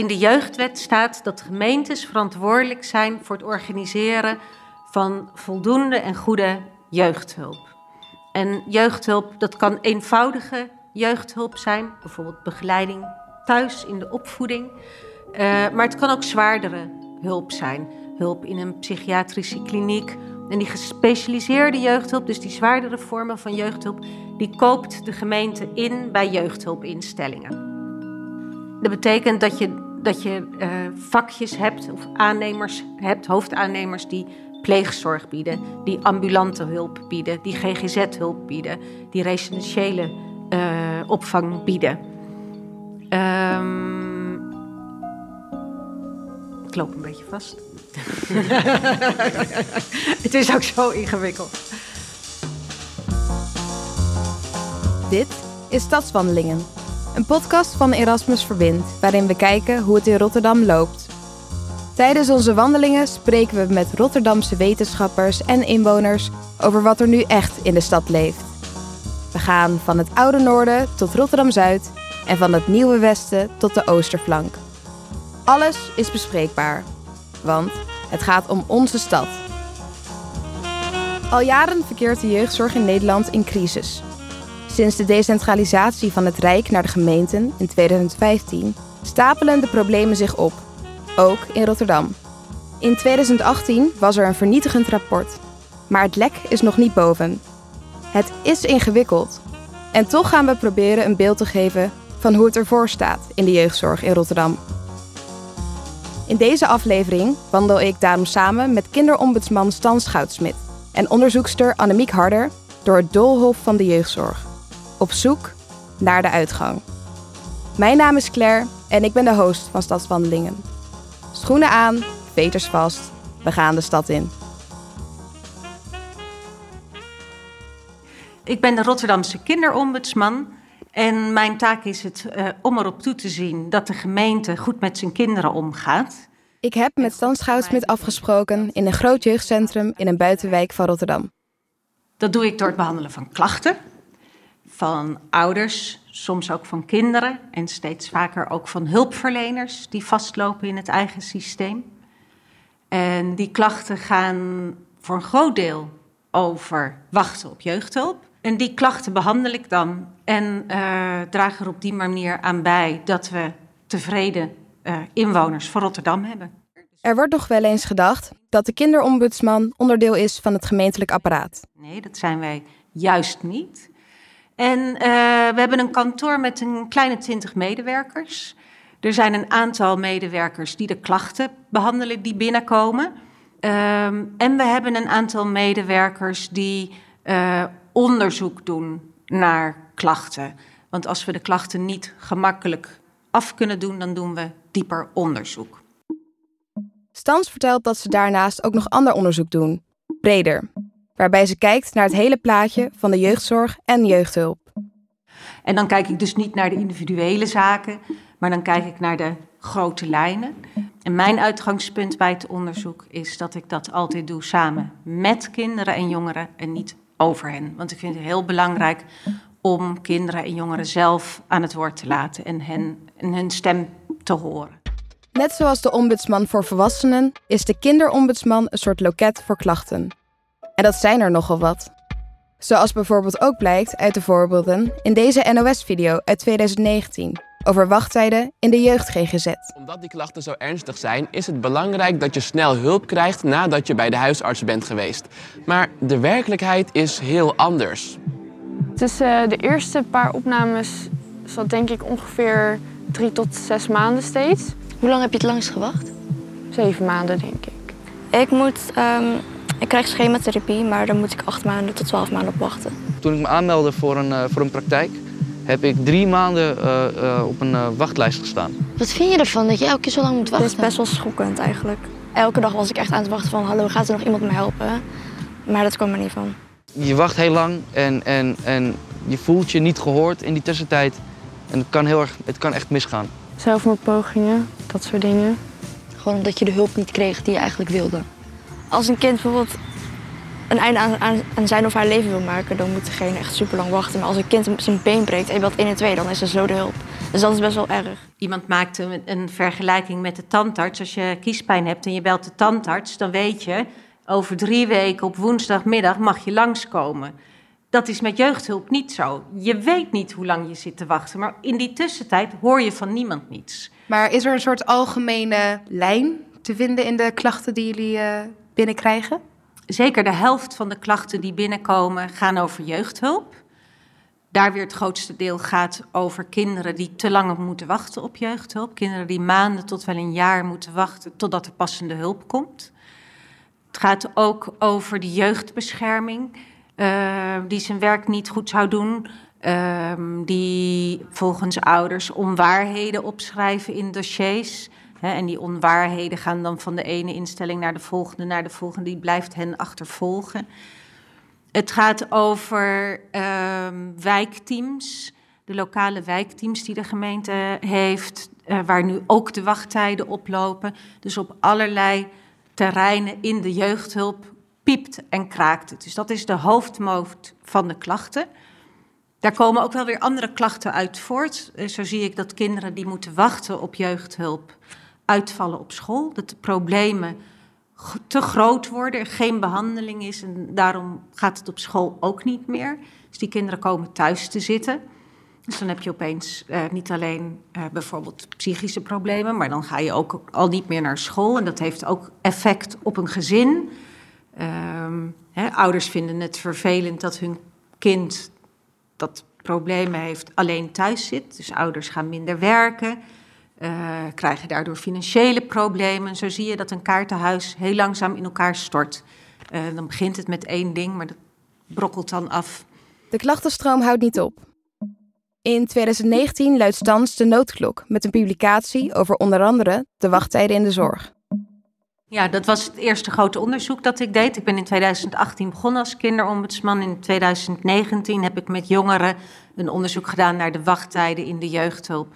in de jeugdwet staat dat gemeentes verantwoordelijk zijn voor het organiseren van voldoende en goede jeugdhulp. En jeugdhulp, dat kan eenvoudige jeugdhulp zijn, bijvoorbeeld begeleiding thuis in de opvoeding. Uh, maar het kan ook zwaardere hulp zijn. Hulp in een psychiatrische kliniek. En die gespecialiseerde jeugdhulp, dus die zwaardere vormen van jeugdhulp, die koopt de gemeente in bij jeugdhulpinstellingen. Dat betekent dat je, dat je uh, vakjes hebt of aannemers hebt, hoofdaannemers die pleegzorg bieden, die ambulante hulp bieden, die GGZ-hulp bieden, die residentiële uh, opvang bieden. Um, ik loop een beetje vast. Het is ook zo ingewikkeld. Dit is Stadswandelingen, een podcast van Erasmus Verbind, waarin we kijken hoe het in Rotterdam loopt. Tijdens onze wandelingen spreken we met Rotterdamse wetenschappers en inwoners over wat er nu echt in de stad leeft. We gaan van het oude noorden tot Rotterdam Zuid en van het nieuwe westen tot de oosterflank. Alles is bespreekbaar, want het gaat om onze stad. Al jaren verkeert de jeugdzorg in Nederland in crisis. Sinds de decentralisatie van het Rijk naar de gemeenten in 2015 stapelen de problemen zich op, ook in Rotterdam. In 2018 was er een vernietigend rapport, maar het lek is nog niet boven. Het is ingewikkeld. En toch gaan we proberen een beeld te geven van hoe het ervoor staat in de jeugdzorg in Rotterdam. In deze aflevering wandel ik daarom samen met kinderombudsman Stan Schoutsmit en onderzoekster Annemiek Harder door het doolhof van de jeugdzorg. Op zoek naar de uitgang. Mijn naam is Claire en ik ben de host van Stadswandelingen. Schoenen aan, veters vast, we gaan de stad in. Ik ben de Rotterdamse kinderombudsman en mijn taak is het uh, om erop toe te zien dat de gemeente goed met zijn kinderen omgaat. Ik heb met Stan Schoutsmit afgesproken in een groot jeugdcentrum in een buitenwijk van Rotterdam. Dat doe ik door het behandelen van klachten van ouders, soms ook van kinderen en steeds vaker ook van hulpverleners die vastlopen in het eigen systeem. En die klachten gaan voor een groot deel over wachten op jeugdhulp. En die klachten behandel ik dan en uh, draag er op die manier aan bij dat we tevreden uh, inwoners van Rotterdam hebben. Er wordt nog wel eens gedacht dat de kinderombudsman onderdeel is van het gemeentelijk apparaat. Nee, dat zijn wij juist niet. En uh, we hebben een kantoor met een kleine twintig medewerkers. Er zijn een aantal medewerkers die de klachten behandelen die binnenkomen. Um, en we hebben een aantal medewerkers die uh, onderzoek doen naar klachten. Want als we de klachten niet gemakkelijk af kunnen doen, dan doen we dieper onderzoek. Stans vertelt dat ze daarnaast ook nog ander onderzoek doen, breder, waarbij ze kijkt naar het hele plaatje van de jeugdzorg en jeugdhulp. En dan kijk ik dus niet naar de individuele zaken, maar dan kijk ik naar de grote lijnen. En mijn uitgangspunt bij het onderzoek is dat ik dat altijd doe samen met kinderen en jongeren en niet over hen. Want ik vind het heel belangrijk om kinderen en jongeren zelf aan het woord te laten en, hen, en hun stem te horen. Net zoals de ombudsman voor volwassenen is de kinderombudsman een soort loket voor klachten. En dat zijn er nogal wat. Zoals bijvoorbeeld ook blijkt uit de voorbeelden in deze NOS-video uit 2019 over wachttijden in de jeugd GGZ. Omdat die klachten zo ernstig zijn, is het belangrijk dat je snel hulp krijgt nadat je bij de huisarts bent geweest. Maar de werkelijkheid is heel anders. Tussen uh, de eerste paar opnames zat denk ik ongeveer drie tot zes maanden steeds. Hoe lang heb je het langst gewacht? Zeven maanden denk ik. Ik moet, um, ik krijg schematherapie, maar dan moet ik acht maanden tot twaalf maanden op wachten. Toen ik me aanmeldde voor een, uh, voor een praktijk, heb ik drie maanden uh, uh, op een uh, wachtlijst gestaan. Wat vind je ervan dat je elke keer zo lang moet wachten? Het is best wel schokkend eigenlijk. Elke dag was ik echt aan het wachten van hallo, gaat er nog iemand me helpen? Maar dat kwam er niet van. Je wacht heel lang en, en, en je voelt je niet gehoord in die tussentijd. En het kan, heel erg, het kan echt misgaan. Zelfmoordpogingen, dat soort dingen. Gewoon omdat je de hulp niet kreeg die je eigenlijk wilde. Als een kind bijvoorbeeld een einde aan, aan, aan, zijn of haar leven wil maken, dan moet degene echt super lang wachten. Maar als een kind zijn been breekt en je bent 1 en 2, dan is er zo de hulp. Dus dat is best wel erg. Iemand maakte een- een vergelijking met de tandarts. Als je kiespijn hebt en je belt de tandarts, dan weet je, over drie weken op woensdagmiddag mag je langskomen. Dat is met jeugdhulp niet zo. Je weet niet hoe lang je zit te wachten, maar in die tussentijd hoor je van niemand niets. Maar is er een soort algemene lijn te vinden in de klachten die jullie eh, Zeker de helft van de klachten die binnenkomen gaan over jeugdhulp. Daar weer het grootste deel gaat over kinderen die te lang moeten wachten op jeugdhulp. Kinderen die maanden tot wel een jaar moeten wachten totdat er passende hulp komt. Het gaat ook over de jeugdbescherming, eh, die zijn werk niet goed zou doen. ehm, die volgens ouders onwaarheden opschrijven in dossiers. Hè, en die onwaarheden gaan dan van de ene instelling naar de volgende, naar de volgende. Die blijft hen achtervolgen. Het gaat over ehm, wijkteams, de lokale wijkteams die de gemeente heeft, eh, waar nu ook de wachttijden oplopen. Dus op allerlei terreinen in de jeugdhulp piept en kraakt het. Dus dat is de hoofdmoot van de klachten. Daar komen ook wel weer andere klachten uit voort. Eh, Zo zie ik dat kinderen die moeten wachten op jeugdhulp uitvallen op school. Dat de problemen te groot worden, geen behandeling is en daarom gaat het op school ook niet meer. Dus die kinderen komen thuis te zitten. Dus dan heb je opeens eh, niet alleen eh, bijvoorbeeld psychische problemen, maar dan ga je ook al niet meer naar school. En dat heeft ook effect op een gezin. Ehm, ouders vinden het vervelend dat hun kind dat problemen heeft alleen thuis zit. Dus ouders gaan minder werken, eh, krijgen daardoor financiële problemen. Zo zie je dat een kaartenhuis heel langzaam in elkaar stort. Eh, dan begint het met één ding, maar dat brokkelt dan af. De klachtenstroom houdt niet op. In 2019 luidt Stans de noodklok met een publicatie over onder andere de wachttijden in de zorg. Ja, dat was het eerste grote onderzoek dat ik deed. Ik ben in 2018 begonnen als kinderombudsman. In 2019 heb ik met jongeren een onderzoek gedaan naar de wachttijden in de jeugdhulp.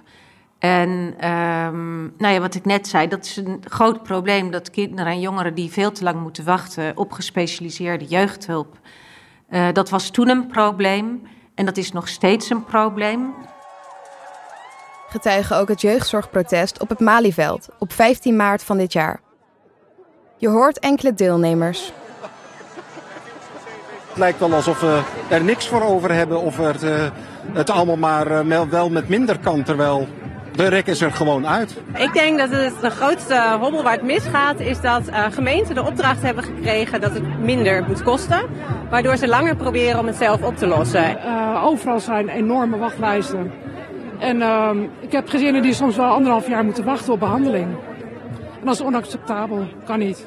En ehm, nou ja, wat ik net zei, dat is een groot probleem dat kinderen en jongeren die veel te lang moeten wachten op gespecialiseerde jeugdhulp. Eh, dat was toen een probleem en dat is nog steeds een probleem. Getuigen ook het jeugdzorgprotest op het Malieveld op 15 maart van dit jaar. Je hoort enkele deelnemers. Het lijkt wel alsof we er niks voor over hebben of het, eh, het allemaal maar eh, wel met minder kan, terwijl de rek is er gewoon uit. Ik denk dat het de grootste hobbel waar het misgaat is dat eh, gemeenten de opdracht hebben gekregen dat het minder moet kosten. Waardoor ze langer proberen om het zelf op te lossen. Eh, overal zijn enorme wachtlijsten. En ehm, ik heb gezinnen die soms wel anderhalf jaar moeten wachten op behandeling. En dat is onacceptabel, kan niet.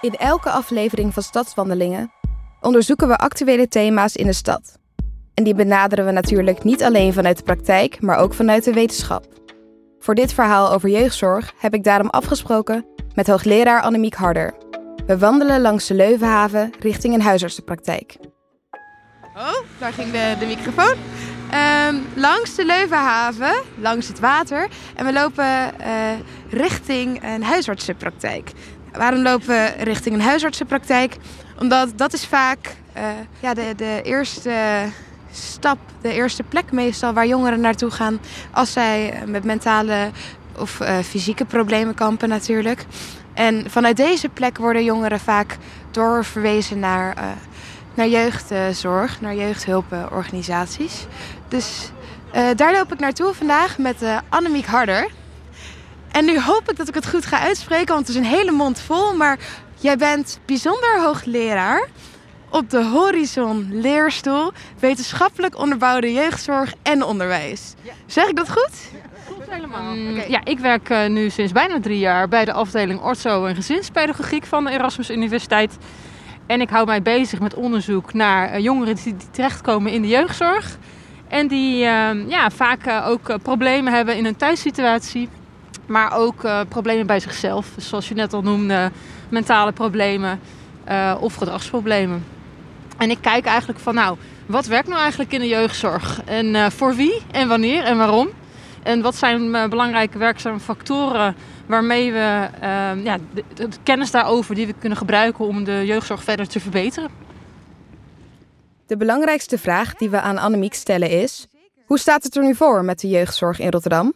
In elke aflevering van Stadswandelingen onderzoeken we actuele thema's in de stad. En die benaderen we natuurlijk niet alleen vanuit de praktijk, maar ook vanuit de wetenschap. Voor dit verhaal over jeugdzorg heb ik daarom afgesproken met hoogleraar Annemiek Harder. We wandelen langs de Leuvenhaven richting een huisartsenpraktijk. Oh, daar ging de, de microfoon. Ehm, langs de Leuvenhaven, langs het water. En we lopen eh, richting een huisartsenpraktijk. Waarom lopen we richting een huisartsenpraktijk? Omdat dat is vaak eh, ja, de, de eerste stap, de eerste plek meestal waar jongeren naartoe gaan als zij eh, met mentale of eh, fysieke problemen kampen natuurlijk. En vanuit deze plek worden jongeren vaak doorverwezen naar, naar jeugdzorg, naar jeugdhulporganisaties. Dus daar loop ik naartoe vandaag met Annemiek Harder. En nu hoop ik dat ik het goed ga uitspreken, want het is een hele mond vol. Maar jij bent bijzonder hoogleraar op de Horizon Leerstoel Wetenschappelijk Onderbouwde Jeugdzorg en Onderwijs. Zeg ik dat goed? Helemaal. Mm, Ja, ik werk eh, nu sinds bijna drie jaar bij de afdeling Ortho en Gezinspedagogiek van de Erasmus Universiteit. En ik hou mij bezig met onderzoek naar eh, jongeren die, die terechtkomen in de jeugdzorg. En die eh, ja, vaak eh, ook problemen hebben in hun thuissituatie. Maar ook problemen bij zichzelf. Dus zoals je net al noemde, mentale problemen eh, of gedragsproblemen. En ik kijk eigenlijk van nou, wat werkt nou eigenlijk in de jeugdzorg? En eh, voor wie en wanneer en waarom? En wat zijn eh, belangrijke werkzame factoren waarmee we ja, de, de kennis daarover die we kunnen gebruiken om de jeugdzorg verder te verbeteren? De belangrijkste vraag die we aan Annemiek stellen is: hoe staat het er nu voor met de jeugdzorg in Rotterdam?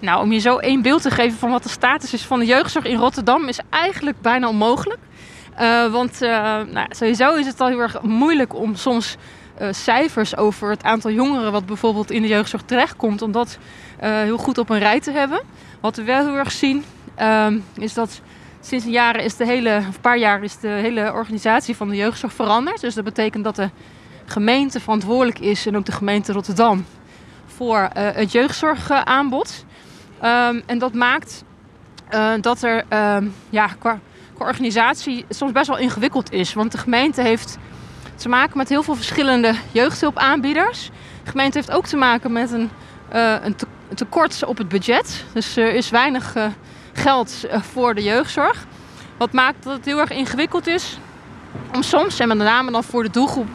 Nou, om je zo één beeld te geven van wat de status is van de jeugdzorg in Rotterdam, is eigenlijk bijna onmogelijk. Uh, want uh, nou, sowieso is het al heel erg moeilijk om soms uh, cijfers over het aantal jongeren wat bijvoorbeeld in de jeugdzorg terechtkomt, om dat heel goed op een rij te hebben. Wat we wel heel erg zien, ehm, is dat sinds een, jaren is de hele, een paar jaar is de hele organisatie van de jeugdzorg veranderd. Dus dat betekent dat de gemeente verantwoordelijk is en ook de gemeente Rotterdam voor het jeugdzorgaanbod. Um, en dat maakt uh, dat er um, ja, qua, qua, organisatie soms best wel ingewikkeld is. Want de gemeente heeft te maken met heel veel verschillende jeugdhulpaanbieders. De gemeente heeft ook te maken met een, uh, een, te, een tekort op het budget. Dus er is weinig uh, geld voor de jeugdzorg. Wat maakt dat het heel erg ingewikkeld is om soms, en met name dan voor de doelgroep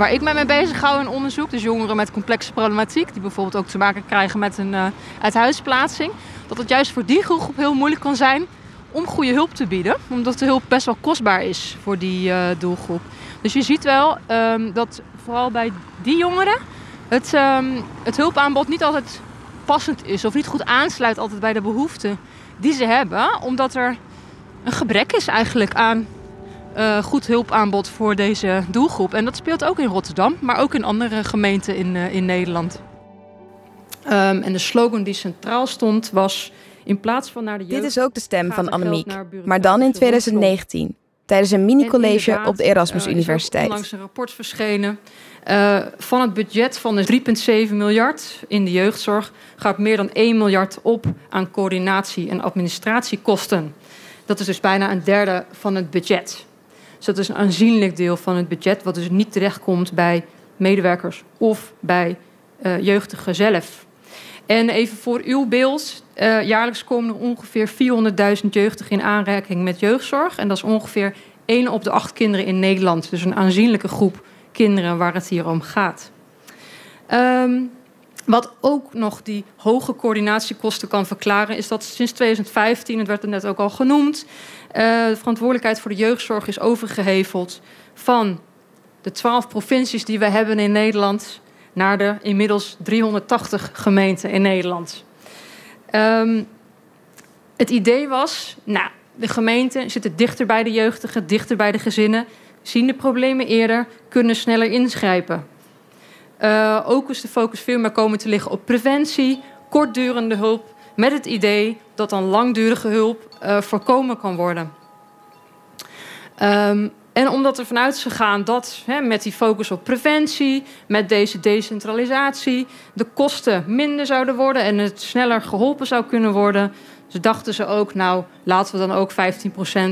waar ik me mee bezig hou in onderzoek, dus jongeren met complexe problematiek, die bijvoorbeeld ook te maken krijgen met een uh, uithuisplaatsing, dat het juist voor die groep heel moeilijk kan zijn om goede hulp te bieden, omdat de hulp best wel kostbaar is voor die uh, doelgroep. Dus je ziet wel um, dat vooral bij die jongeren het, um, het hulpaanbod niet altijd passend is of niet goed aansluit altijd bij de behoeften die ze hebben, omdat er een gebrek is eigenlijk aan uh, goed hulpaanbod voor deze doelgroep. En dat speelt ook in Rotterdam, maar ook in andere gemeenten in, uh, in Nederland. Um, en de slogan die centraal stond was in plaats van naar de jeugd... Dit is ook de stem van Annemiek, maar dan in 2019. Tijdens een mini-college op de Erasmus uh, Universiteit. Er is onlangs een rapport verschenen. Uh, van het budget van de 3,7 miljard in de jeugdzorg gaat meer dan 1 miljard op aan coördinatie en administratiekosten. Dat is dus bijna een derde van het budget. Dus dat is een aanzienlijk deel van het budget, wat dus niet terechtkomt bij medewerkers of bij uh, jeugdigen zelf. En even voor uw beeld, uh, jaarlijks komen er ongeveer 400.000 jeugdigen in aanraking met jeugdzorg. En dat is ongeveer 1 op de 8 kinderen in Nederland. Dus een aanzienlijke groep kinderen waar het hier om gaat. Um, wat ook nog die hoge coördinatiekosten kan verklaren, is dat sinds 2015, het werd er net ook al genoemd, uh, de verantwoordelijkheid voor de jeugdzorg is overgeheveld van de 12 provincies die we hebben in Nederland naar de inmiddels 380 gemeenten in Nederland. Um, het idee was, nou, de gemeenten zitten dichter bij de jeugdigen, dichter bij de gezinnen, zien de problemen eerder, kunnen sneller ingrijpen. Uh, ook is de focus veel meer komen te liggen op preventie, kortdurende hulp, met het idee dat dan langdurige hulp uh, voorkomen kan worden. Um, en omdat er vanuit is gegaan dat met die focus op preventie, met deze decentralisatie, de kosten minder zouden worden en het sneller geholpen zou kunnen worden, dus dachten ze ook, nou laten we dan ook 15%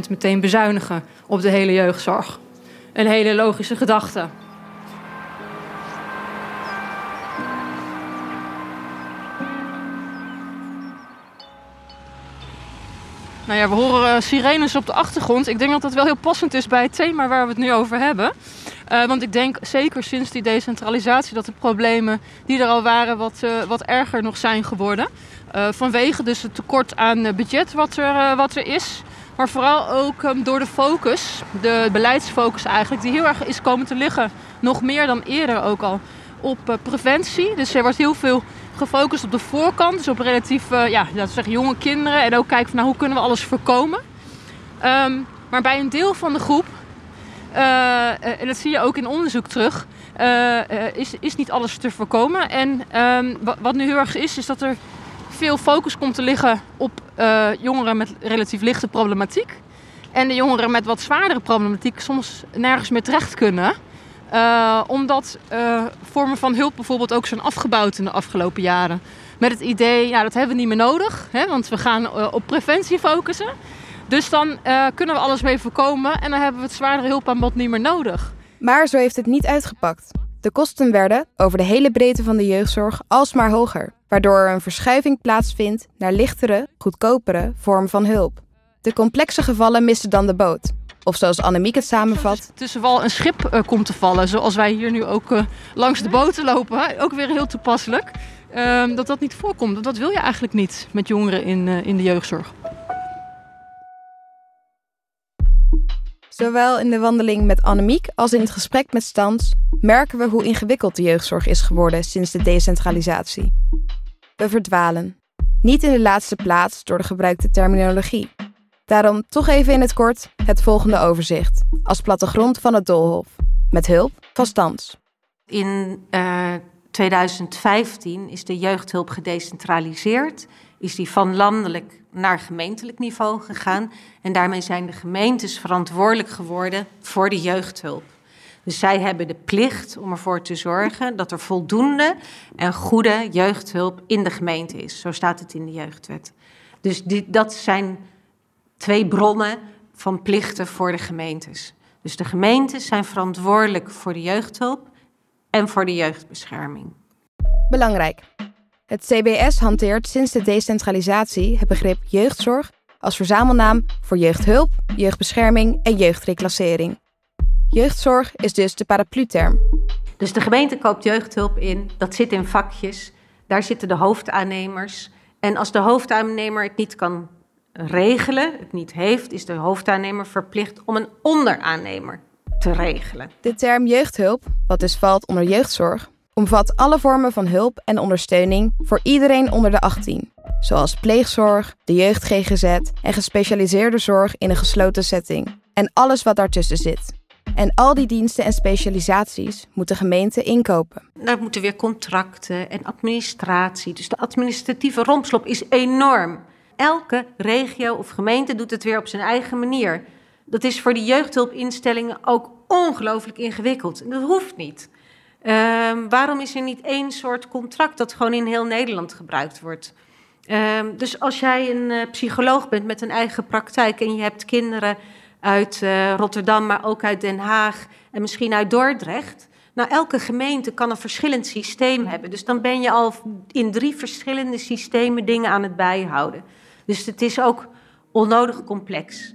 meteen bezuinigen op de hele jeugdzorg. Een hele logische gedachte. Nou ja, we horen uh, sirenes op de achtergrond. Ik denk dat dat wel heel passend is bij het thema waar we het nu over hebben. Uh, want ik denk zeker sinds die decentralisatie dat de problemen die er al waren wat, uh, wat erger nog zijn geworden. vanwege dus het tekort aan budget wat er, wat er is. Maar vooral ook um, door de focus, de beleidsfocus eigenlijk, die heel erg is komen te liggen. Nog meer dan eerder ook al op preventie. Dus er wordt heel veel gefocust op de voorkant. Dus op relatief, uh, ja, laten zeggen, jonge kinderen. En ook kijken van nou, hoe kunnen we alles voorkomen. Um, maar bij een deel van de groep, uh, en dat zie je ook in onderzoek terug, is, is niet alles te voorkomen. En um, wat nu heel erg is, is dat er veel focus komt te liggen op jongeren met relatief lichte problematiek. En de jongeren met wat zwaardere problematiek soms nergens meer terecht kunnen. Uh, omdat uh, vormen van hulp bijvoorbeeld ook zijn afgebouwd in de afgelopen jaren. Met het idee, ja, dat hebben we niet meer nodig, hè, want we gaan uh, op preventie focussen. Dus dan kunnen we alles mee voorkomen en dan hebben we het zwaardere hulpaanbod niet meer nodig. Maar zo heeft het niet uitgepakt. De kosten werden, over de hele breedte van de jeugdzorg, alsmaar hoger. Waardoor er een verschuiving plaatsvindt naar lichtere, goedkopere vormen van hulp. De complexe gevallen misten dan de boot. Of zoals Annemiek het samenvat. Tussen wal een schip uh, komt te vallen, zoals wij hier nu ook uh, langs de boten lopen. Ook weer heel toepasselijk. Uh, dat dat niet voorkomt. Dat wil je eigenlijk niet met jongeren in, uh, in de jeugdzorg. Zowel in de wandeling met Annemiek als in het gesprek met Stans merken we hoe ingewikkeld de jeugdzorg is geworden sinds de decentralisatie. We verdwalen. Niet in de laatste plaats door de gebruikte terminologie. Daarom toch even in het kort het volgende overzicht, als plattegrond van het Doolhof, met hulp van Stans. In uh, 2015 is de jeugdhulp gedecentraliseerd, is die van landelijk naar gemeentelijk niveau gegaan en daarmee zijn de gemeentes verantwoordelijk geworden voor de jeugdhulp. Dus zij hebben de plicht om ervoor te zorgen dat er voldoende en goede jeugdhulp in de gemeente is. Zo staat het in de jeugdwet. Dus dat zijn twee bronnen van plichten voor de gemeentes. Dus de gemeentes zijn verantwoordelijk voor de jeugdhulp en voor de jeugdbescherming. Belangrijk. Het CBS hanteert sinds de decentralisatie het begrip jeugdzorg als verzamelnaam voor jeugdhulp, jeugdbescherming en jeugdreclassering. Jeugdzorg is dus de paraplu-term. Dus de gemeente koopt jeugdhulp in, dat zit in vakjes, daar zitten de hoofdaannemers. En als de hoofdaannemer het niet kan regelen, het niet heeft, is de hoofdaannemer verplicht om een onderaannemer te regelen. De term jeugdhulp, wat dus valt onder jeugdzorg, omvat alle vormen van hulp en ondersteuning voor iedereen onder de 18, zoals pleegzorg, de jeugd GGZ en gespecialiseerde zorg in een gesloten setting en alles wat daartussen zit. En al die diensten en specialisaties moet de gemeente inkopen. Daar moeten weer contracten en administratie. Dus de administratieve rompslop is enorm. Elke regio of gemeente doet het weer op zijn eigen manier. Dat is voor die jeugdhulpinstellingen ook ongelooflijk ingewikkeld. Dat hoeft niet. Um, waarom is er niet één soort contract dat gewoon in heel Nederland gebruikt wordt? Um, dus als jij een uh, psycholoog bent met een eigen praktijk en je hebt kinderen uit uh, Rotterdam, maar ook uit Den Haag en misschien uit Dordrecht. Nou, elke gemeente kan een verschillend systeem hebben. Dus dan ben je al in drie verschillende systemen dingen aan het bijhouden. Dus het is ook onnodig complex.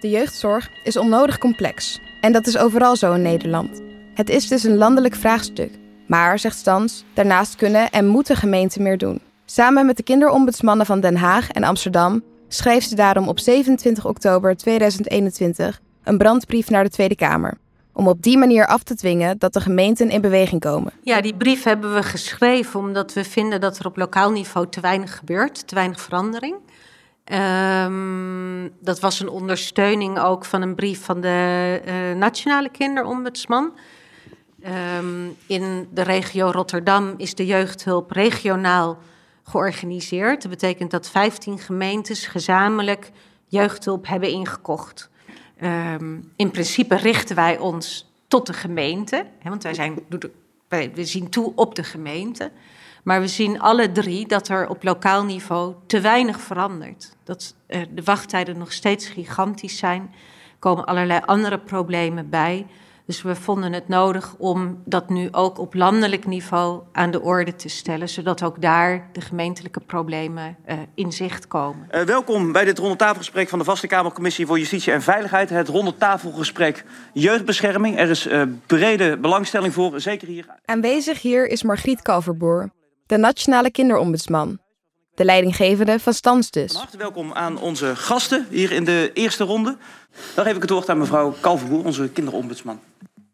De jeugdzorg is onnodig complex. En dat is overal zo in Nederland. Het is dus een landelijk vraagstuk. Maar, zegt Stans, daarnaast kunnen en moeten gemeenten meer doen. Samen met de kinderombudsmannen van Den Haag en Amsterdam schreef ze daarom op 27 oktober 2021 een brandbrief naar de Tweede Kamer. Om op die manier af te dwingen dat de gemeenten in beweging komen. Ja, die brief hebben we geschreven omdat we vinden dat er op lokaal niveau te weinig gebeurt, te weinig verandering. Um, dat was een ondersteuning ook van een brief van de uh, Nationale Kinderombudsman. Um, in de regio Rotterdam is de jeugdhulp regionaal georganiseerd. Dat betekent dat 15 gemeentes gezamenlijk jeugdhulp hebben ingekocht. Um, in principe richten wij ons tot de gemeente, hè, want wij, zijn, we zien toe op de gemeente. Maar we zien alle drie dat er op lokaal niveau te weinig verandert. Dat uh, de wachttijden nog steeds gigantisch zijn. Er komen allerlei andere problemen bij. Dus we vonden het nodig om dat nu ook op landelijk niveau aan de orde te stellen, zodat ook daar de gemeentelijke problemen uh, in zicht komen. Uh, welkom bij dit rondetafelgesprek van de Vaste Kamercommissie voor Justitie en Veiligheid. Het rondetafelgesprek jeugdbescherming. Er is uh, brede belangstelling voor, zeker hier. Aanwezig hier is Margriet Kalverboer, de Nationale Kinderombudsman. De leidinggevende van Stans dus. Van harte welkom aan onze gasten hier in de eerste ronde. Dan geef ik het woord aan mevrouw Kalverboer, onze kinderombudsman.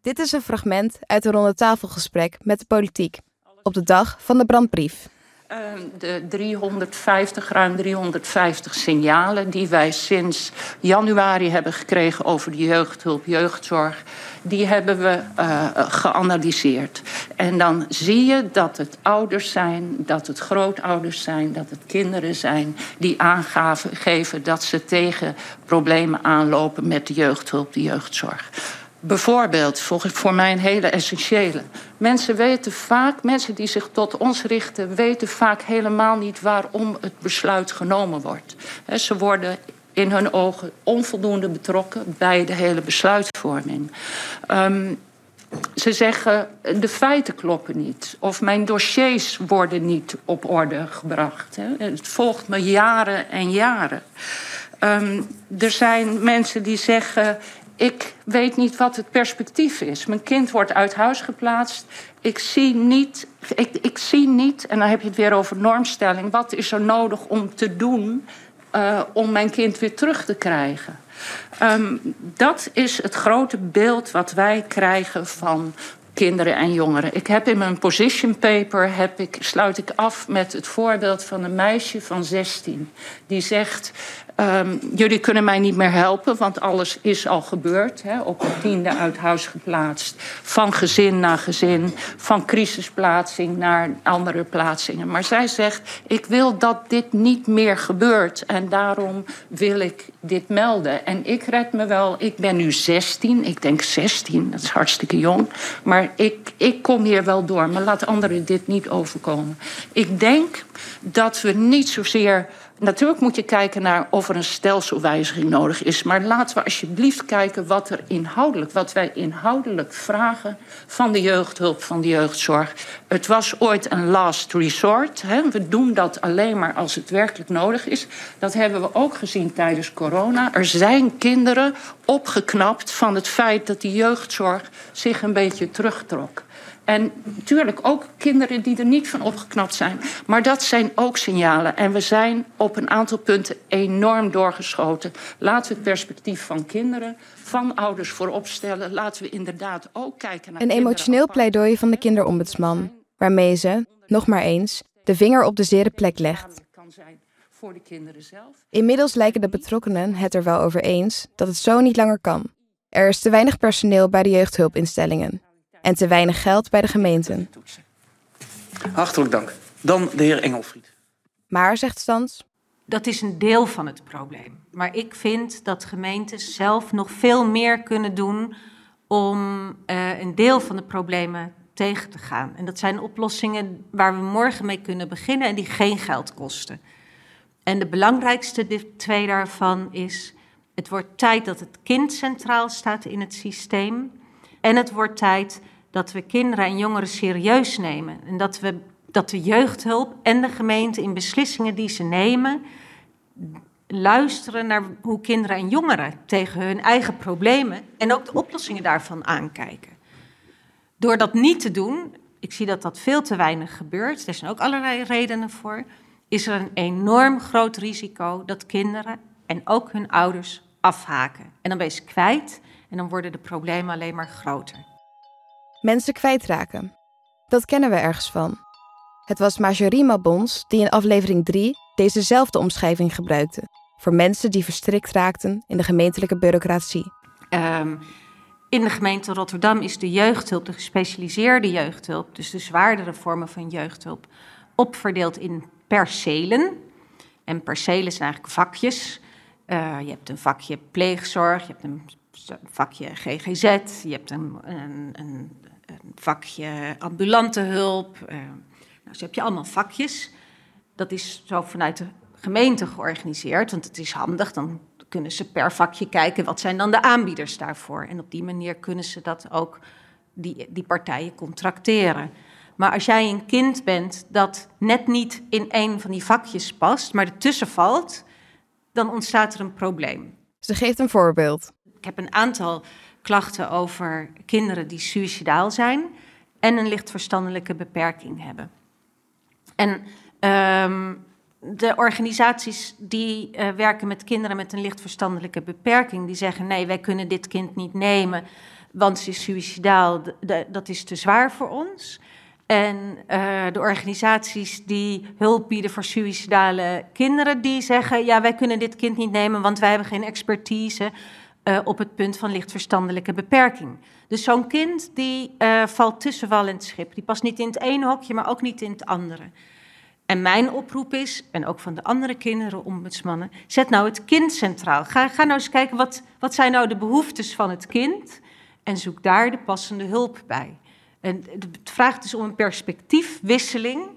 Dit is een fragment uit een rondetafelgesprek met de politiek op de dag van de brandbrief. Uh, de 350, ruim 350 signalen die wij sinds januari hebben gekregen over de jeugdhulp, jeugdzorg, die hebben we uh, geanalyseerd. En dan zie je dat het ouders zijn, dat het grootouders zijn, dat het kinderen zijn die aangeven dat ze tegen problemen aanlopen met de jeugdhulp, de jeugdzorg. Bijvoorbeeld, voor, voor mij hele essentiële. Mensen weten vaak, mensen die zich tot ons richten, weten vaak helemaal niet waarom het besluit genomen wordt. He, ze worden in hun ogen onvoldoende betrokken bij de hele besluitvorming. Um, ze zeggen de feiten kloppen niet. Of mijn dossiers worden niet op orde gebracht. Hè. Het volgt me jaren en jaren. Um, er zijn mensen die zeggen ik weet niet wat het perspectief is. Mijn kind wordt uit huis geplaatst. Ik zie niet, ik, ik zie niet en dan heb je het weer over normstelling. Wat is er nodig om te doen uh, om mijn kind weer terug te krijgen. Um, dat is het grote beeld wat wij krijgen van kinderen en jongeren. Ik heb in mijn position paper heb ik, sluit ik af met het voorbeeld van een meisje van 16. Die zegt: Um, jullie kunnen mij niet meer helpen, want alles is al gebeurd. Hè, op een tiende uit huis geplaatst. Van gezin naar gezin. Van crisisplaatsing naar andere plaatsingen. Maar zij zegt: Ik wil dat dit niet meer gebeurt. En daarom wil ik dit melden. En ik red me wel. Ik ben nu 16. Ik denk 16, dat is hartstikke jong. Maar ik, ik kom hier wel door. Maar laat anderen dit niet overkomen. Ik denk dat we niet zozeer Natuurlijk moet je kijken naar of er een stelselwijziging nodig is. Maar laten we alsjeblieft kijken wat er inhoudelijk, wat wij inhoudelijk vragen van de jeugdhulp, van de jeugdzorg. Het was ooit een last resort. Hè. We doen dat alleen maar als het werkelijk nodig is. Dat hebben we ook gezien tijdens corona. Er zijn kinderen opgeknapt van het feit dat de jeugdzorg zich een beetje terugtrok. En natuurlijk ook kinderen die er niet van opgeknapt zijn. Maar dat zijn ook signalen. En we zijn op een aantal punten enorm doorgeschoten. Laten we het perspectief van kinderen, van ouders voorop stellen. Laten we inderdaad ook kijken naar. Een emotioneel pleidooi van de kinderombudsman, waarmee ze, nog maar eens, de vinger op de zere plek legt. Voor de kinderen zelf. Inmiddels lijken de betrokkenen het er wel over eens dat het zo niet langer kan. Er is te weinig personeel bij de jeugdhulpinstellingen en te weinig geld bij de gemeenten. Hartelijk dank. Dan de heer Engelfried. Maar, zegt Stans... Dat is een deel van het probleem. Maar ik vind dat gemeentes zelf nog veel meer kunnen doen om uh, een deel van de problemen tegen te gaan. En dat zijn oplossingen waar we morgen mee kunnen beginnen en die geen geld kosten. En de belangrijkste twee daarvan is: het wordt tijd dat het kind centraal staat in het systeem. En het wordt tijd dat we kinderen en jongeren serieus nemen. En dat we dat de jeugdhulp en de gemeente in beslissingen die ze nemen luisteren naar hoe kinderen en jongeren tegen hun eigen problemen en ook de oplossingen daarvan aankijken. Door dat niet te doen, ik zie dat dat veel te weinig gebeurt, er zijn ook allerlei redenen voor, is er een enorm groot risico dat kinderen en ook hun ouders afhaken. En dan ben je ze kwijt en dan worden de problemen alleen maar groter mensen kwijtraken. Dat kennen we ergens van. Het was Marjorie Mabons die in aflevering 3 dezezelfde omschrijving gebruikte voor mensen die verstrikt raakten in de gemeentelijke bureaucratie. Um, in de gemeente Rotterdam is de jeugdhulp, de gespecialiseerde jeugdhulp, dus de zwaardere vormen van jeugdhulp, opverdeeld in percelen. En percelen zijn eigenlijk vakjes. Uh, je hebt een vakje pleegzorg, je hebt een vakje GGZ, je hebt een, een, een vakje ambulante hulp. Uh, nou, heb je allemaal vakjes. Dat is zo vanuit de gemeente georganiseerd, want het is handig. Dan kunnen ze per vakje kijken wat zijn dan de aanbieders daarvoor. En op die manier kunnen ze dat ook, die, die partijen contracteren. Maar als jij een kind bent dat net niet in een van die vakjes past, maar ertussen valt, dan ontstaat er een probleem. Ze geeft een voorbeeld. Ik heb een aantal klachten over kinderen die suicidaal zijn en een licht verstandelijke beperking hebben. En um, de organisaties die uh, werken met kinderen met een licht verstandelijke beperking, die zeggen nee, wij kunnen dit kind niet nemen, want ze is suicidaal, dat is te zwaar voor ons. En uh, de organisaties die hulp bieden voor suicidale kinderen, die zeggen ja, wij kunnen dit kind niet nemen, want wij hebben geen expertise. Uh, op het punt van lichtverstandelijke beperking. Dus zo'n kind die uh, valt tussen wal en schip. Die past niet in het ene hokje, maar ook niet in het andere. En mijn oproep is, en ook van de andere kinderen, ombudsmannen, zet nou het kind centraal. Ga, ga nou eens kijken, wat, wat zijn nou de behoeftes van het kind? En zoek daar de passende hulp bij. En het vraagt dus om een perspectiefwisseling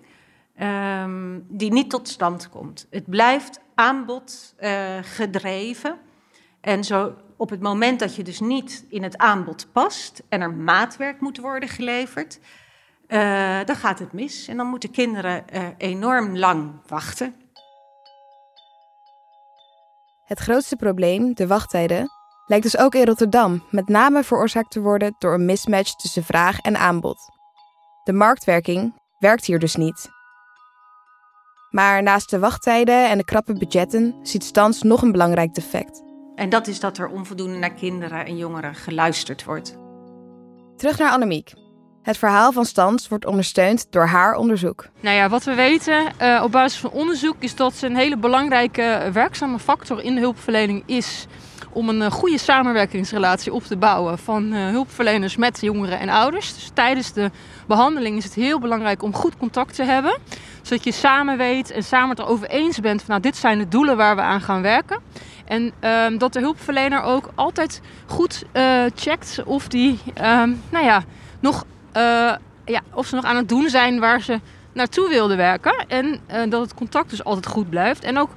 um, die niet tot stand komt. Het blijft aanbod uh, gedreven. En zo op het moment dat je dus niet in het aanbod past en er maatwerk moet worden geleverd, uh, dan gaat het mis. En dan moeten kinderen uh, enorm lang wachten. Het grootste probleem, de wachttijden, lijkt dus ook in Rotterdam met name veroorzaakt te worden door een mismatch tussen vraag en aanbod. De marktwerking werkt hier dus niet. Maar naast de wachttijden en de krappe budgetten ziet Stans nog een belangrijk defect. En dat is dat er onvoldoende naar kinderen en jongeren geluisterd wordt. Terug naar Annemiek. Het verhaal van Stans wordt ondersteund door haar onderzoek. Nou ja, wat we weten uh, op basis van onderzoek is dat een hele belangrijke werkzame factor in de hulpverlening is om een goede samenwerkingsrelatie op te bouwen van uh, hulpverleners met jongeren en ouders. Dus tijdens de behandeling is het heel belangrijk om goed contact te hebben, zodat je samen weet en samen het erover eens bent van nou dit zijn de doelen waar we aan gaan werken. En uh, dat de hulpverlener ook altijd goed uh, checkt of die, um, nou ja, nog, uh, ja, of ze nog aan het doen zijn waar ze naartoe wilden werken. En uh, dat het contact dus altijd goed blijft. En ook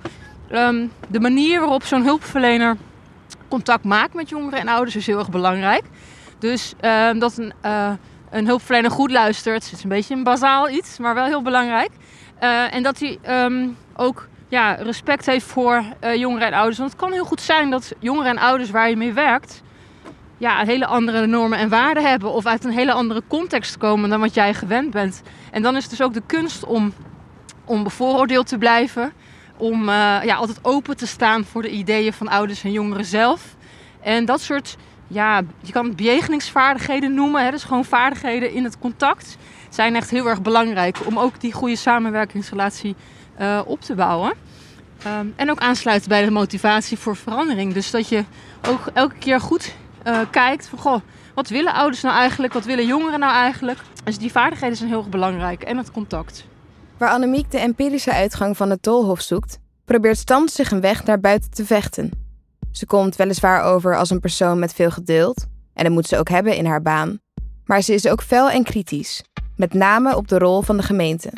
um, de manier waarop zo'n hulpverlener contact maakt met jongeren en ouders is heel erg belangrijk. Dus ehm, dat een, een hulpverlener goed luistert, is een beetje een bazaal iets, maar wel heel belangrijk. en dat hij um, ook ja, respect heeft voor uh, jongeren en ouders. Want het kan heel goed zijn dat jongeren en ouders waar je mee werkt... Ja, hele andere normen en waarden hebben... of uit een hele andere context komen dan wat jij gewend bent. En dan is het dus ook de kunst om, om bevooroordeeld te blijven... om uh, ja, altijd open te staan voor de ideeën van ouders en jongeren zelf. En dat soort, ja, je kan het bejegeningsvaardigheden noemen. Hè, dus gewoon vaardigheden in het contact... zijn echt heel erg belangrijk om ook die goede samenwerkingsrelatie uh, op te bouwen. Um, en ook aansluiten bij de motivatie voor verandering. Dus dat je ook elke keer goed uh, kijkt van goh, wat willen ouders nou eigenlijk? Wat willen jongeren nou eigenlijk? Dus die vaardigheden zijn heel erg belangrijk en het contact. Waar Annemiek de empirische uitgang van het tolhof zoekt, probeert Stan zich een weg naar buiten te vechten. Ze komt weliswaar over als een persoon met veel geduld, en dat moet ze ook hebben in haar baan. Maar ze is ook fel en kritisch, met name op de rol van de gemeente.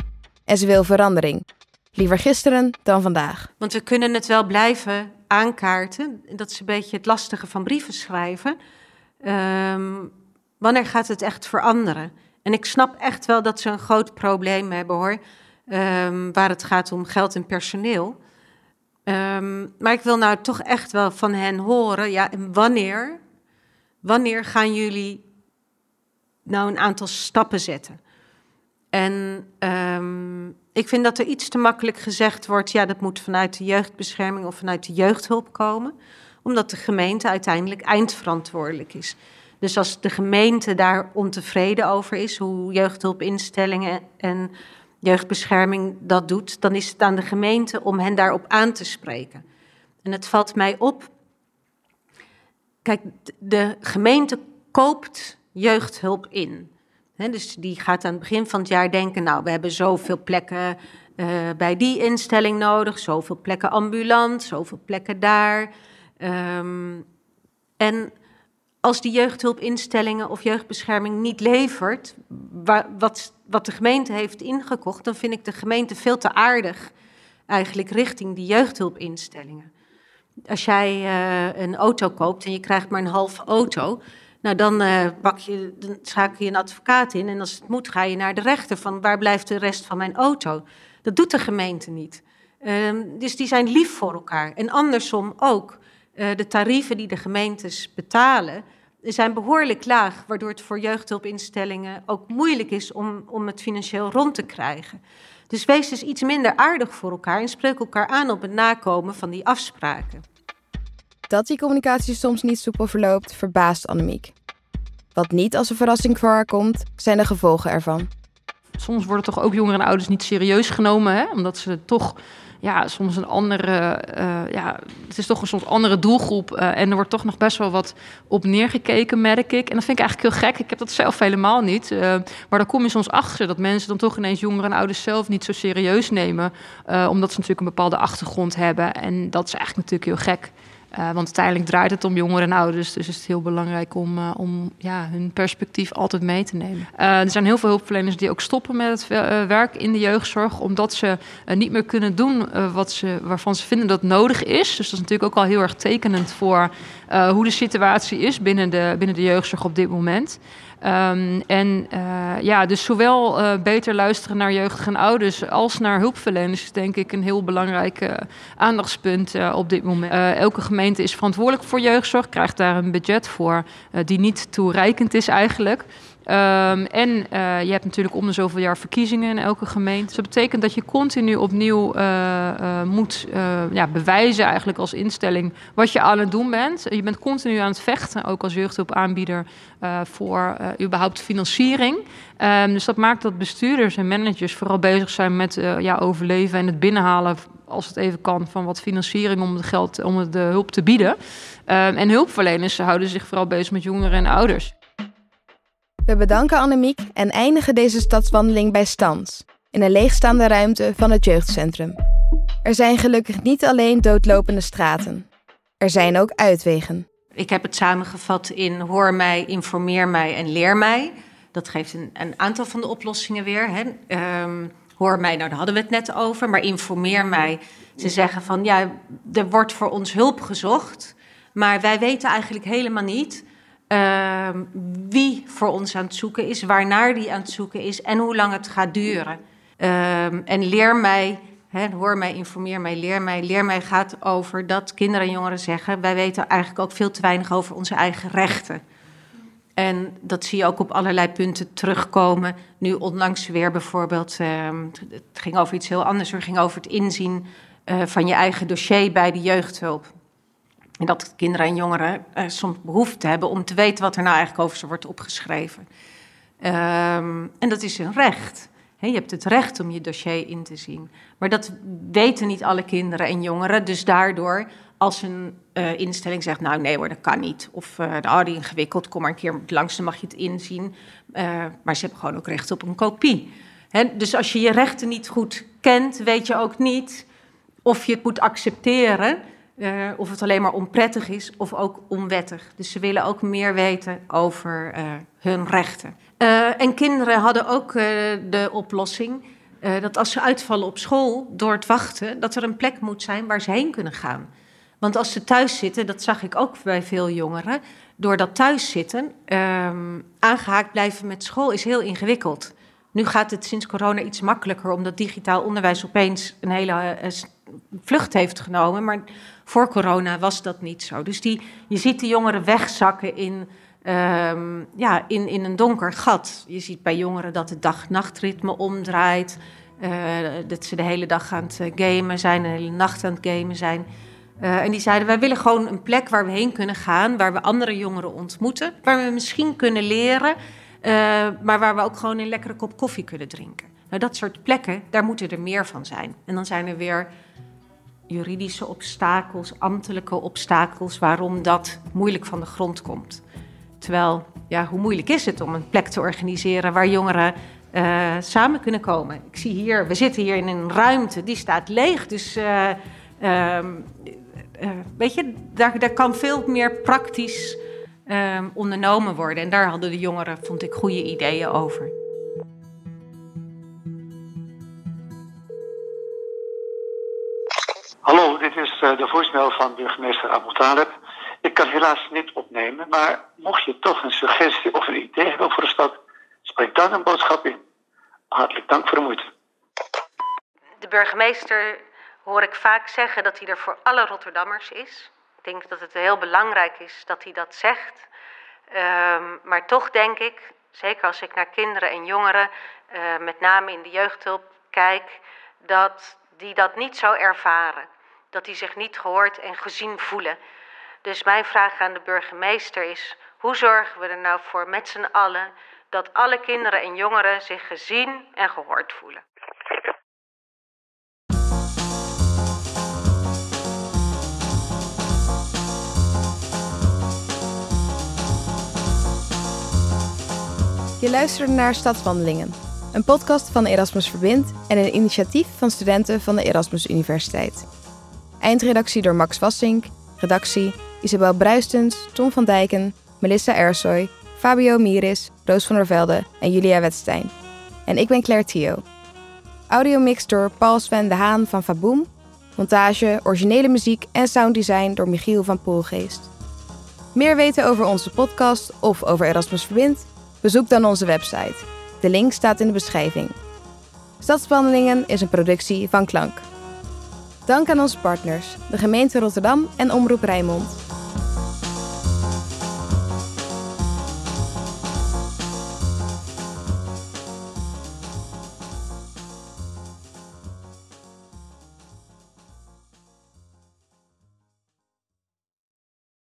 En ze wil verandering, Liever gisteren dan vandaag. Want we kunnen het wel blijven aankaarten. Dat is een beetje het lastige van brieven schrijven. Um, wanneer gaat het echt veranderen? En ik snap echt wel dat ze een groot probleem hebben hoor. Um, waar het gaat om geld en personeel. Um, maar ik wil nou toch echt wel van hen horen. Ja, wanneer? Wanneer gaan jullie nou een aantal stappen zetten? En um, ik vind dat er iets te makkelijk gezegd wordt, ja, dat moet vanuit de jeugdbescherming of vanuit de jeugdhulp komen, omdat de gemeente uiteindelijk eindverantwoordelijk is. Dus als de gemeente daar ontevreden over is, hoe jeugdhulpinstellingen en jeugdbescherming dat doet, dan is het aan de gemeente om hen daarop aan te spreken. En het valt mij op. Kijk, de gemeente koopt jeugdhulp in dus die gaat aan het begin van het jaar denken, nou, we hebben zoveel plekken uh, bij die instelling nodig, zoveel plekken ambulant, zoveel plekken daar. Um, en als die jeugdhulpinstellingen of jeugdbescherming niet levert wat, wat de gemeente heeft ingekocht, dan vind ik de gemeente veel te aardig eigenlijk richting die jeugdhulpinstellingen. Als jij uh, een auto koopt en je krijgt maar een halve auto, nou, dan, pak je, dan schakel je een advocaat in en als het moet ga je naar de rechter van waar blijft de rest van mijn auto. Dat doet de gemeente niet. Uh, dus die zijn lief voor elkaar. En andersom ook. Uh, de tarieven die de gemeentes betalen zijn behoorlijk laag, waardoor het voor jeugdhulpinstellingen ook moeilijk is om, om het financieel rond te krijgen. Dus wees dus iets minder aardig voor elkaar en spreek elkaar aan op het nakomen van die afspraken. Dat die communicatie soms niet soepel verloopt, verbaast Annemiek. Wat niet als een verrassing voor haar komt, zijn de gevolgen ervan. Soms worden toch ook jongeren en ouders niet serieus genomen, hè? omdat ze toch ja, soms een andere, uh, ja, het is toch een soms andere doelgroep. Uh, en er wordt toch nog best wel wat op neergekeken, merk ik. En dat vind ik eigenlijk heel gek. Ik heb dat zelf helemaal niet. Uh, maar dan kom je soms achter dat mensen dan toch ineens jongeren en ouders zelf niet zo serieus nemen. omdat ze natuurlijk een bepaalde achtergrond hebben. En dat is eigenlijk natuurlijk heel gek. Uh, want uiteindelijk draait het om jongeren en ouders. Dus is het heel belangrijk om, uh, om ja, hun perspectief altijd mee te nemen. Uh, er zijn heel veel hulpverleners die ook stoppen met het werk in de jeugdzorg. Omdat ze niet meer kunnen doen wat ze, waarvan ze vinden dat nodig is. Dus dat is natuurlijk ook al heel erg tekenend voor hoe de situatie is binnen de, binnen de jeugdzorg op dit moment. Um, en uh, ja, dus zowel uh, beter luisteren naar jeugdigen en ouders als naar hulpverleners is denk ik een heel belangrijk aandachtspunt op dit moment. elke gemeente is verantwoordelijk voor jeugdzorg, krijgt daar een budget voor die niet toereikend is eigenlijk. Ehm, en uh, je hebt natuurlijk om de zoveel jaar verkiezingen in elke gemeente. Dus dat betekent dat je continu opnieuw uh, uh, moet ja, bewijzen eigenlijk als instelling wat je aan het doen bent. Je bent continu aan het vechten, ook als jeugdhulpaanbieder, voor überhaupt financiering. Um, dus dat maakt dat bestuurders en managers vooral bezig zijn met ja, overleven en het binnenhalen als het even kan, van wat financiering om het geld, om de hulp te bieden. Um, en hulpverleners houden zich vooral bezig met jongeren en ouders. We bedanken Annemiek en eindigen deze stadswandeling bij Stans, in een leegstaande ruimte van het jeugdcentrum. Er zijn gelukkig niet alleen doodlopende straten. Er zijn ook uitwegen. Ik heb het samengevat in hoor mij, informeer mij en leer mij. Dat geeft een, een aantal van de oplossingen weer. Hè. Um, hoor mij, nou daar hadden we het net over, maar informeer mij. Ze zeggen van ja, er wordt voor ons hulp gezocht, maar wij weten eigenlijk helemaal niet uh, wie voor ons aan het zoeken is, waarnaar die aan het zoeken is en hoe lang het gaat duren. Uh, en leer mij, hè, hoor mij, informeer mij, leer mij. Leer mij gaat over dat kinderen en jongeren zeggen: wij weten eigenlijk ook veel te weinig over onze eigen rechten. En dat zie je ook op allerlei punten terugkomen. Nu onlangs weer bijvoorbeeld, uh, het ging over iets heel anders. Het ging over het inzien uh, van je eigen dossier bij de jeugdhulp. En dat kinderen en jongeren uh, soms behoefte hebben om te weten wat er nou eigenlijk over ze wordt opgeschreven. Um, en dat is een recht. Je hebt het recht om je dossier in te zien. Maar dat weten niet alle kinderen en jongeren. Dus daardoor, als een uh, instelling zegt: Nou, nee dat kan niet. Of uh, nou, die ingewikkeld, kom maar een keer langs, dan mag je het inzien. Uh, maar ze hebben gewoon ook recht op een kopie. Dus als je je rechten niet goed kent, weet je ook niet of je het moet accepteren. Uh, of het alleen maar onprettig is of ook onwettig. Dus ze willen ook meer weten over uh, hun rechten. Uh, en kinderen hadden ook de oplossing dat als ze uitvallen op school door het wachten, dat er een plek moet zijn waar ze heen kunnen gaan. Want als ze thuis zitten, dat zag ik ook bij veel jongeren, door dat thuiszitten, ehm, aangehaakt blijven met school is heel ingewikkeld. Nu gaat het sinds corona iets makkelijker, omdat digitaal onderwijs opeens een hele vlucht heeft genomen. Maar voor corona was dat niet zo. Dus die, je ziet de jongeren wegzakken in, um, ja, in, in een donker gat. Je ziet bij jongeren dat het dag-nachtritme omdraait. Uh, dat ze de hele dag aan het gamen zijn, de hele nacht aan het gamen zijn. Uh, en die zeiden, wij willen gewoon een plek waar we heen kunnen gaan, waar we andere jongeren ontmoeten, waar we misschien kunnen leren, maar waar we ook gewoon een lekkere kop koffie kunnen drinken. Nou, dat soort plekken, daar moeten er meer van zijn. En dan zijn er weer juridische obstakels, ambtelijke obstakels, waarom dat moeilijk van de grond komt. Terwijl, ja, hoe moeilijk is het om een plek te organiseren waar jongeren uh, samen kunnen komen? Ik zie hier, we zitten hier in een ruimte, die staat leeg. Dus, uh, uh, weet je, daar, daar kan veel meer praktisch ehm, ondernomen worden. En daar hadden de jongeren, vond ik, goede ideeën over. Hallo, dit is uh, de voicemail van burgemeester Abu. Ik kan helaas niet opnemen, maar mocht je toch een suggestie of een idee hebben voor de stad, spreek dan een boodschap in. Hartelijk dank voor de moeite. De burgemeester hoor ik vaak zeggen dat hij er voor alle Rotterdammers is. Ik denk dat het heel belangrijk is dat hij dat zegt. Um, maar toch denk ik, zeker als ik naar kinderen en jongeren, uh, met name in de jeugdhulp kijk, dat die dat niet zo ervaren dat die zich niet gehoord en gezien voelen. Dus mijn vraag aan de burgemeester is: hoe zorgen we er nou voor met z'n allen dat alle kinderen en jongeren zich gezien en gehoord voelen? Je luisterde naar Stadswandelingen, een podcast van Erasmus Verbind en een initiatief van studenten van de Erasmus Universiteit. Eindredactie door Max Wassink. Redactie Isabel Bruistens, Tom van Dijken, Melissa Ersoy, Fabio Miris, Roos van der Velde en Julia Wetstein. En ik ben Claire Thio. Audiomix door Paul Sven de Haan van Faboom. Montage, originele muziek en sounddesign door Michiel van Poelgeest. Meer weten over onze podcast of over Erasmus Verbind? Bezoek dan onze website. De link staat in de beschrijving. Stadswandelingen is een productie van Klank. Dank aan onze partners, de gemeente Rotterdam en Omroep Rijnmond.